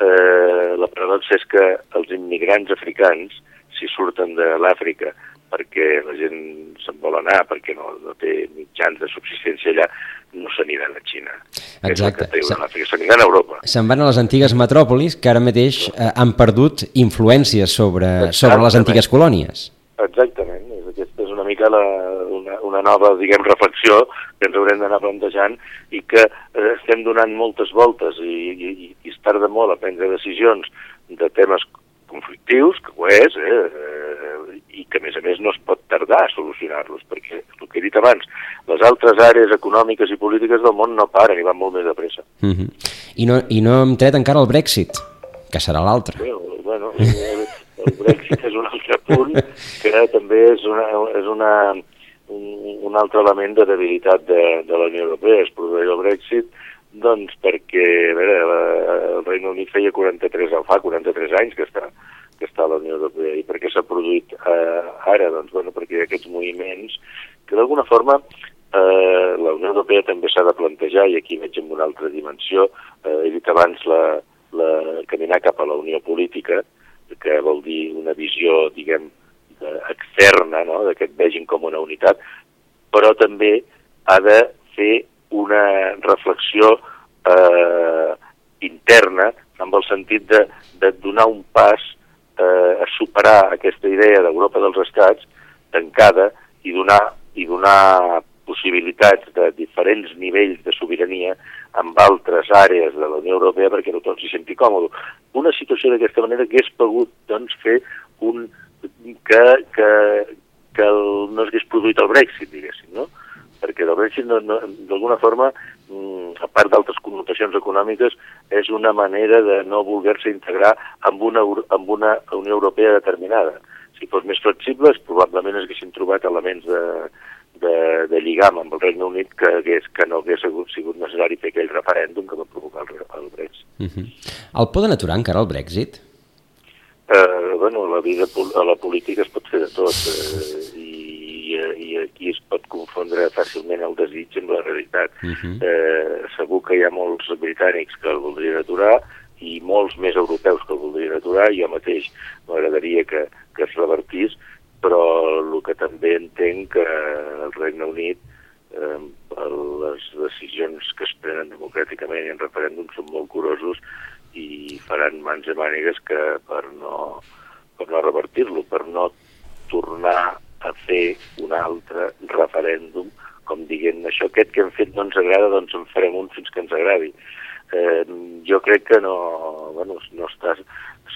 eh, la paradoxa és que els immigrants africans, si surten de l'Àfrica perquè la gent se'n vol anar, perquè no, no té mitjans de subsistència allà, no s'aniran a Xina. Exacte. S'aniran a Europa. Se'n van a les antigues metròpolis que ara mateix eh, han perdut influències sobre, sobre les antigues colònies. Exactament. Aquesta és una mica la, una, nova, diguem, reflexió que ens haurem d'anar plantejant i que eh, estem donant moltes voltes i, i, i es tarda molt a prendre decisions de temes conflictius, que ho és, eh, i que a més a més no es pot tardar a solucionar-los, perquè el que he dit abans, les altres àrees econòmiques i polítiques del món no paren i van molt més de pressa. Mm -hmm. I, no, I no hem tret encara el Brexit, que serà l'altre. Bueno, bueno, el, el Brexit és un altre punt que també és, una, és una, un, un altre element de debilitat de, de la Unió Europea. Es produeix el Brexit doncs perquè, a veure, el Regne Unit feia 43, fa 43 anys que està, que està a la Unió Europea. I per què s'ha produït eh, ara? Doncs, bueno, perquè hi ha aquests moviments que d'alguna forma eh, la Unió Europea també s'ha de plantejar, i aquí veig en una altra dimensió, eh, he dit abans la, la, caminar cap a la Unió Política, que vol dir una visió, diguem, externa, no?, que et vegin com una unitat, però també ha de fer una reflexió eh, interna amb el sentit de, de donar un pas eh, a superar aquesta idea d'Europa dels estats tancada i donar, i donar possibilitats de diferents nivells de sobirania amb altres àrees de la Unió Europea perquè tothom s'hi senti còmode. Una situació d'aquesta manera que hagués pogut doncs, fer un, que, que, que el, no s'hagués produït el Brexit, diguéssim, no? perquè el Brexit no, no, d'alguna forma, mm, a part d'altres connotacions econòmiques, és una manera de no voler-se integrar amb una, amb una Unió Europea determinada. Si fos més flexibles, probablement es haguessin trobat elements de, de, de lligam amb el Regne Unit que, hagués, que no hagués sigut, sigut necessari fer aquell referèndum que va provocar el, el Brexit. Uh -huh. El poden aturar encara el Brexit? Eh, bueno, la vida, a la política es pot fer de tot eh, i i aquí es pot confondre fàcilment el desig amb la realitat. Uh -huh. eh, segur que hi ha molts britànics que el voldrien aturar i molts més europeus que el voldrien aturar, jo mateix m'agradaria que, que es revertís, però el que també entenc que el Regne Unit eh, les decisions que es prenen democràticament en referèndum són molt curosos faran mans i mànigues que per no, per no revertir-lo, per no tornar a fer un altre referèndum, com dient això aquest que hem fet no ens agrada, doncs en farem un fins que ens agradi. Eh, jo crec que no, bueno, no està,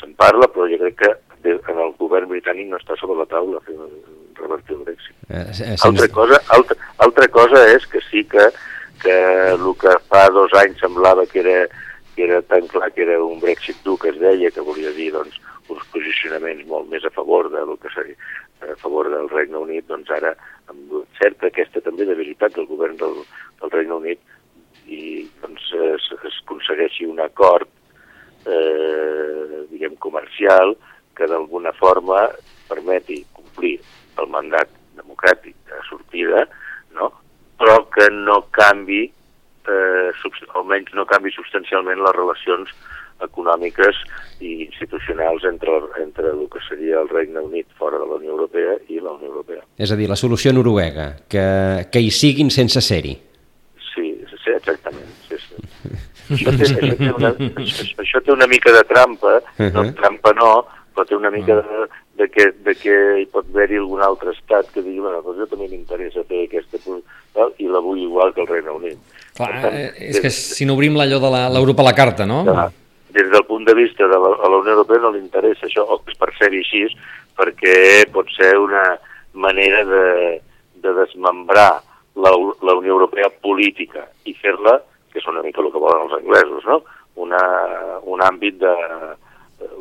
se'n parla, però jo crec que en el govern britànic no està sobre la taula fer revertir el Brexit. Eh, eh, altra, cosa, altra, altra cosa és que sí que, que el que fa dos anys semblava que era, que era tan clar que era un Brexit dur que es deia, que volia dir doncs, uns posicionaments molt més a favor de lo que seria, a favor del Regne Unit, doncs ara amb certa aquesta també debilitat del govern del, del Regne Unit i doncs es, es aconsegueixi un acord eh, diguem comercial que d'alguna forma permeti complir el mandat democràtic de sortida, no? però que no canvi, eh, almenys no canvi substancialment les relacions econòmiques i institucionals entre, entre el que seria el Regne Unit fora de la Unió Europea i la Unió Europea. És a dir, la solució noruega, que, que hi siguin sense ser-hi. Sí, sí, exactament. Sí, sí. Això, té, això, té una, això, això té una mica de trampa, uh -huh. no, trampa no, però té una mica de, de que, de que hi pot haver-hi algun altre estat que digui, bueno, doncs jo també m'interessa fer aquesta i la vull igual que el Regne Unit. Clar, tant, eh, és que si no obrim l'allò de l'Europa a la carta, no? Clar, des del punt de vista de la, a la Unió Europea no li interessa això, o es percebi així, perquè pot ser una manera de, de desmembrar la, la Unió Europea política i fer-la, que és una mica el que volen els anglesos, no? una, un àmbit de,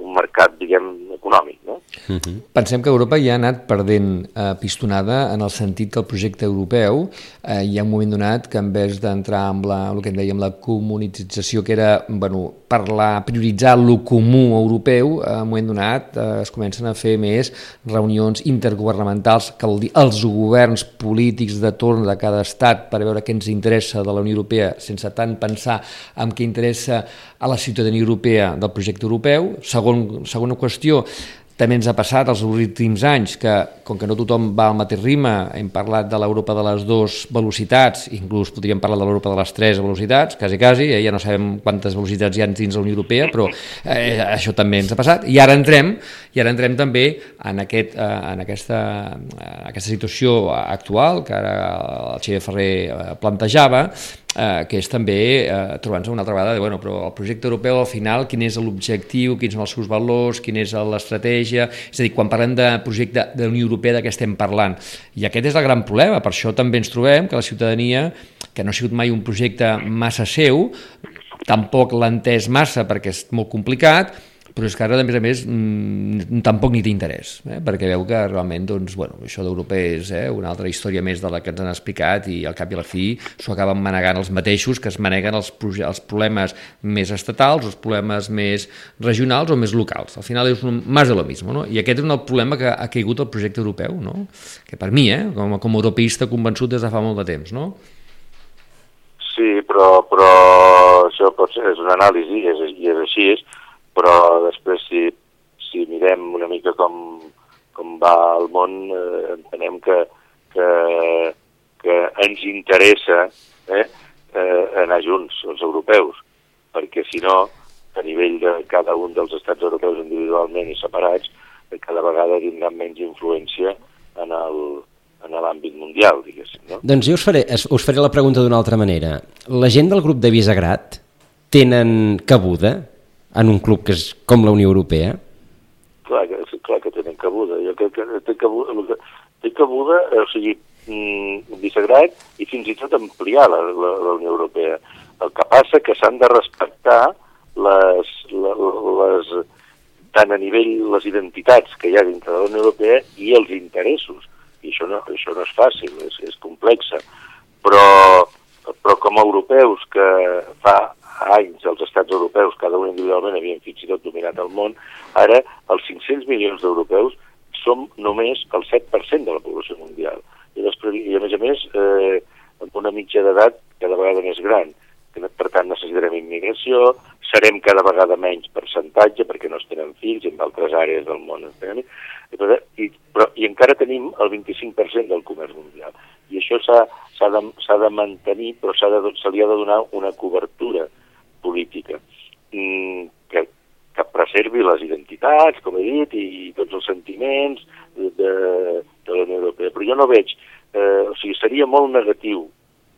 un mercat, diguem, econòmic. No? Uh -huh. Pensem que Europa ja ha anat perdent eh, pistonada en el sentit que el projecte europeu eh, hi ha un moment donat que en vez d'entrar amb la, el que en dèiem la comunització, que era bueno, parlar, prioritzar lo comú europeu, eh, en un moment donat eh, es comencen a fer més reunions intergovernamentals, que vol dir els governs polítics de torn de cada estat per veure què ens interessa de la Unió Europea sense tant pensar en què interessa a la ciutadania europea del projecte europeu. Segon, segona qüestió, també ens ha passat els últims anys que, com que no tothom va al mateix ritme, hem parlat de l'Europa de les dues velocitats, inclús podríem parlar de l'Europa de les tres velocitats, quasi, quasi, eh? ja no sabem quantes velocitats hi ha dins la Unió Europea, però eh, això també ens ha passat. I ara entrem, i ara entrem també en, aquest, eh, en aquesta, en aquesta situació actual que ara el Xavier Ferrer eh, plantejava, eh, que és també eh, trobar-nos una altra vegada de, bueno, però el projecte europeu al final quin és l'objectiu, quins són els seus valors, quina és l'estratègia, és a dir, quan parlem de projecte de Unió Europea de què estem parlant. I aquest és el gran problema, per això també ens trobem que la ciutadania, que no ha sigut mai un projecte massa seu, tampoc l'ha entès massa perquè és molt complicat, però és que ara, a més a més, mmm, tampoc ni té interès, eh? perquè veu que realment doncs, bueno, això d'Europa és eh, una altra història més de la que ens han explicat i al cap i a la fi s'ho acaben manegant els mateixos que es maneguen els, els problemes més estatals, els problemes més regionals o més locals. Al final és un més de lo mismo, no? I aquest és un problema que ha caigut el projecte europeu, no? que per mi, eh, com, com a europeista convençut des de fa molt de temps, no? Sí, però, però això pot ser, és una anàlisi i és, i és així, és, però després si, si mirem una mica com, com va el món, eh, entenem que, que, que ens interessa eh, eh, anar junts, els europeus, perquè si no, a nivell de cada un dels estats europeus individualment i separats, cada vegada tindran menys influència en el, en l'àmbit mundial, diguéssim. No? Doncs jo us faré, us faré la pregunta d'una altra manera. La gent del grup de Visegrad tenen cabuda en un club que és com la Unió Europea? Clar que, clar que tenen cabuda. Jo crec que té cabuda, té cabuda o sigui, mm, Visegrad i fins i tot ampliar la, la, la Unió Europea. El que passa que s'han de respectar les, les, les, tant a nivell les identitats que hi ha dintre de la Unió Europea i els interessos. I això no, això no és fàcil, és, és complexa. Però, però com a europeus que fa anys els estats europeus, cada un individualment, havien fins i tot dominat el món, ara els 500 milions d'europeus som només el 7% de la població mundial. I, després, i a més a més, eh, amb una mitja d'edat cada vegada més gran. Per tant, necessitarem immigració, serem cada vegada menys percentatge perquè no es tenen fills en d'altres àrees del món tenen, i, i, però, i encara tenim el 25% del comerç mundial. I això s'ha de, de mantenir, però se li ha de donar una cobertura política mm, que, que preservi les identitats, com he dit, i, tots els sentiments de, de, de la Unió Europea. Però jo no veig, eh, o sigui, seria molt negatiu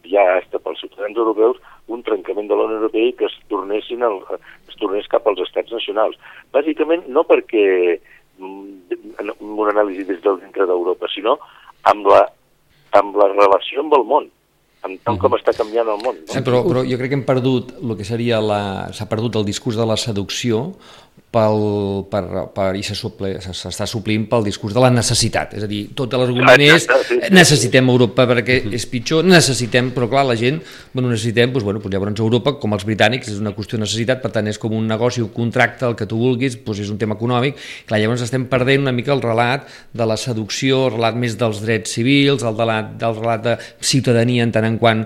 ja hasta pels ciutadans europeus un trencament de la Unió Europea i que es tornessin el, es tornés cap als estats nacionals. Bàsicament no perquè mm, en una anàlisi des del dintre d'Europa, sinó amb la, amb la relació amb el món amb tant com està canviant el món. No? Sí, però, però jo crec que hem perdut el que seria la... s'ha perdut el discurs de la seducció pel, per, per, i s'està suplint pel discurs de la necessitat. És a dir, tot l'argument és necessitem Europa perquè és pitjor, necessitem, però clar, la gent, bueno, necessitem, doncs, bueno, doncs llavors Europa, com els britànics, és una qüestió de necessitat, per tant és com un negoci, un contracte, el que tu vulguis, doncs és un tema econòmic, clar, llavors estem perdent una mica el relat de la seducció, el relat més dels drets civils, el relat, del relat de ciutadania en tant en quant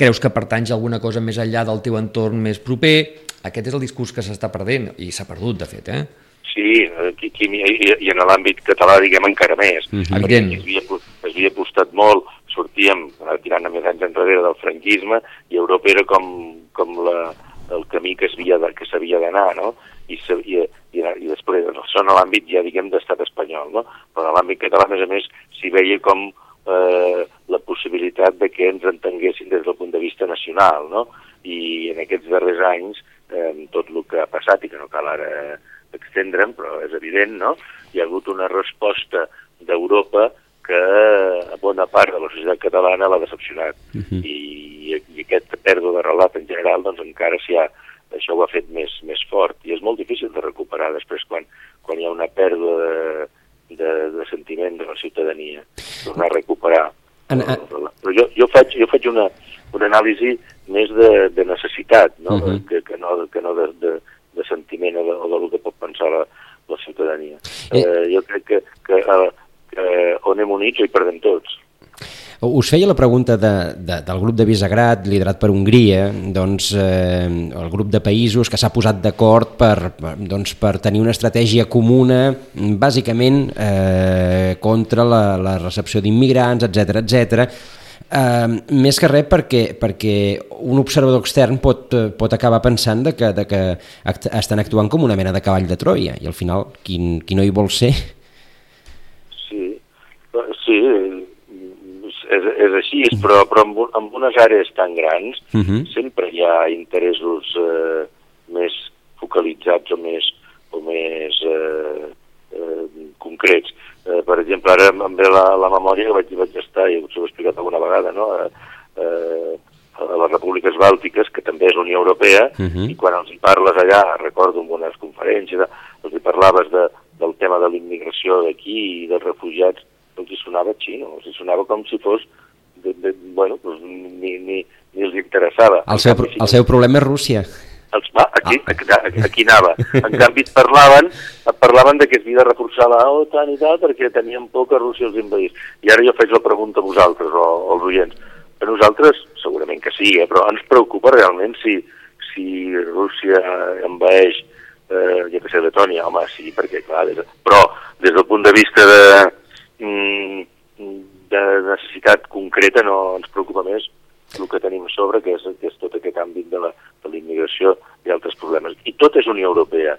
creus que pertanys a alguna cosa més enllà del teu entorn més proper, aquest és el discurs que s'està perdent, i s'ha perdut, de fet, eh? Sí, aquí, aquí, i, i en l'àmbit català, diguem, encara més. Mm -hmm. Evident. Es havia, es havia apostat molt, sortíem, tirant a més anys enrere del franquisme, i Europa era com, com la, el camí que s'havia d'anar, no? I, i, i, i després, això en l'àmbit ja, diguem, d'estat espanyol, no? Però en l'àmbit català, a més a més, s'hi veia com eh, la possibilitat de que ens entenguessin des del punt de vista nacional, no? I en aquests darrers anys eh, tot el que ha passat i que no cal ara extendre'm, però és evident, no? Hi ha hagut una resposta d'Europa que a bona part de la societat catalana l'ha decepcionat. Uh mhm. -huh. I, I aquesta pèrdua de relat en general, doncs encara s'hi ha, això ho ha fet més, més fort. I és molt difícil de recuperar després quan, quan hi ha una pèrdua de, de, de sentiment de la ciutadania, tornar a recuperar. En, en... Però jo, jo, faig, jo faig una, una anàlisi més de, de necessitat, no? Uh mhm. -huh. que, que no, que no de, de, de sentiment o de, o del que pot pensar la, la ciutadania. Eh... Eh, jo crec que, que, eh, que on hem units hi perdem tots. Us feia la pregunta de, de, del grup de Visegrad, liderat per Hongria, doncs, eh, el grup de països que s'ha posat d'acord per, doncs, per tenir una estratègia comuna, bàsicament eh, contra la, la recepció d'immigrants, etc etc. Uh, més que res perquè, perquè un observador extern pot, pot acabar pensant de que, de que act estan actuant com una mena de cavall de Troia i al final qui, qui no hi vol ser Sí, sí és, és així, però, però amb, amb unes àrees tan grans uh -huh. sempre hi ha interessos eh, més focalitzats o més, o més eh, eh, concrets. Eh, per exemple, ara em ve la, la memòria que vaig, vaig estar, i us ho he explicat alguna vegada, no? Eh, eh, a les repúbliques bàltiques, que també és Unió Europea, uh -huh. i quan els hi parles allà, recordo en unes conferències, els hi parlaves de, del tema de l'immigració d'aquí i dels refugiats, els hi sonava xino, els hi sonava com si fos, de, de, bueno, pues, ni, ni, ni els interessava. El seu, el seu problema és Rússia. Els, va, aquí, ah. aquí, aquí anava. En canvi, parlaven, parlaven de que es havia de reforçar la OTAN i tal, perquè tenien por que Rússia els invadís. I ara jo faig la pregunta a vosaltres, o, als oients. A nosaltres, segurament que sí, eh, però ens preocupa realment si, si Rússia envaeix, eh, ja que sé, Letònia, home, sí, perquè, clar, des de, però des del punt de vista de, de necessitat concreta no ens preocupa més el que tenim a sobre, que és, que és tot aquest àmbit de la, de la immigració i altres problemes. I tot és Unió Europea.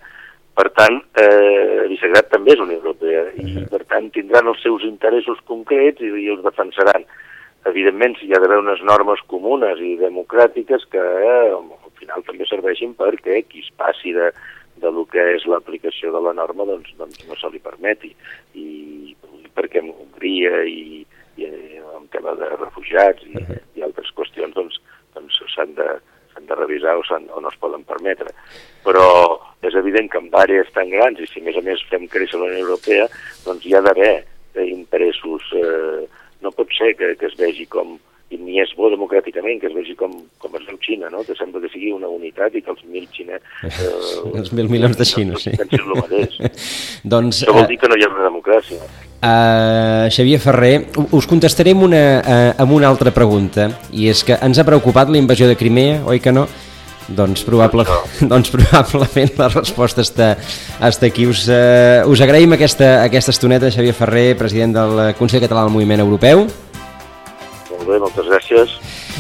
Per tant, eh, Visegrad també és Unió Europea i, per tant, tindran els seus interessos concrets i, i els defensaran. Evidentment, si hi ha d'haver unes normes comunes i democràtiques que eh, al final també serveixin perquè qui es passi de, de lo que és l'aplicació de la norma doncs, doncs no se li permeti. I perquè Hongria i, i en tema de refugiats i, uh -huh. i altres qüestions doncs doncs s'han de, de revisar o, o no es poden permetre. Però és evident que en àrees tan grans i si a més a més fem créixer la Unió Europea doncs hi ha d'haver interessos eh, no pot ser que, que es vegi com i ni és bo democràticament que es vegi com, com es veu Xina, no? que sembla que sigui una unitat i que els mil xinès... Eh, els mil milions de xinos, sí. doncs, Això vol dir que no hi ha una democràcia. Uh, Xavier Ferrer, us contestaré amb una, uh, amb una altra pregunta, i és que ens ha preocupat la invasió de Crimea, oi que no? Doncs, probable, doncs probablement la resposta està, està aquí. Us, uh, us agraïm aquesta, aquesta estoneta, Xavier Ferrer, president del Consell Català del Moviment Europeu. Molt bé, moltes gràcies.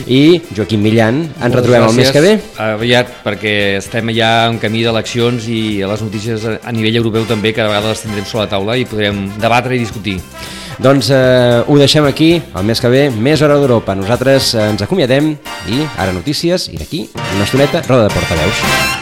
I Joaquim Millan, ens retrobem el mes que ve. Aviat, perquè estem ja en camí d'eleccions i les notícies a nivell europeu també, cada vegada les tindrem sobre la taula i podrem debatre i discutir. Doncs eh, ho deixem aquí, el mes que ve, més hora d'Europa. Nosaltres eh, ens acomiadem i ara notícies i d'aquí una estoneta, roda de portaveus.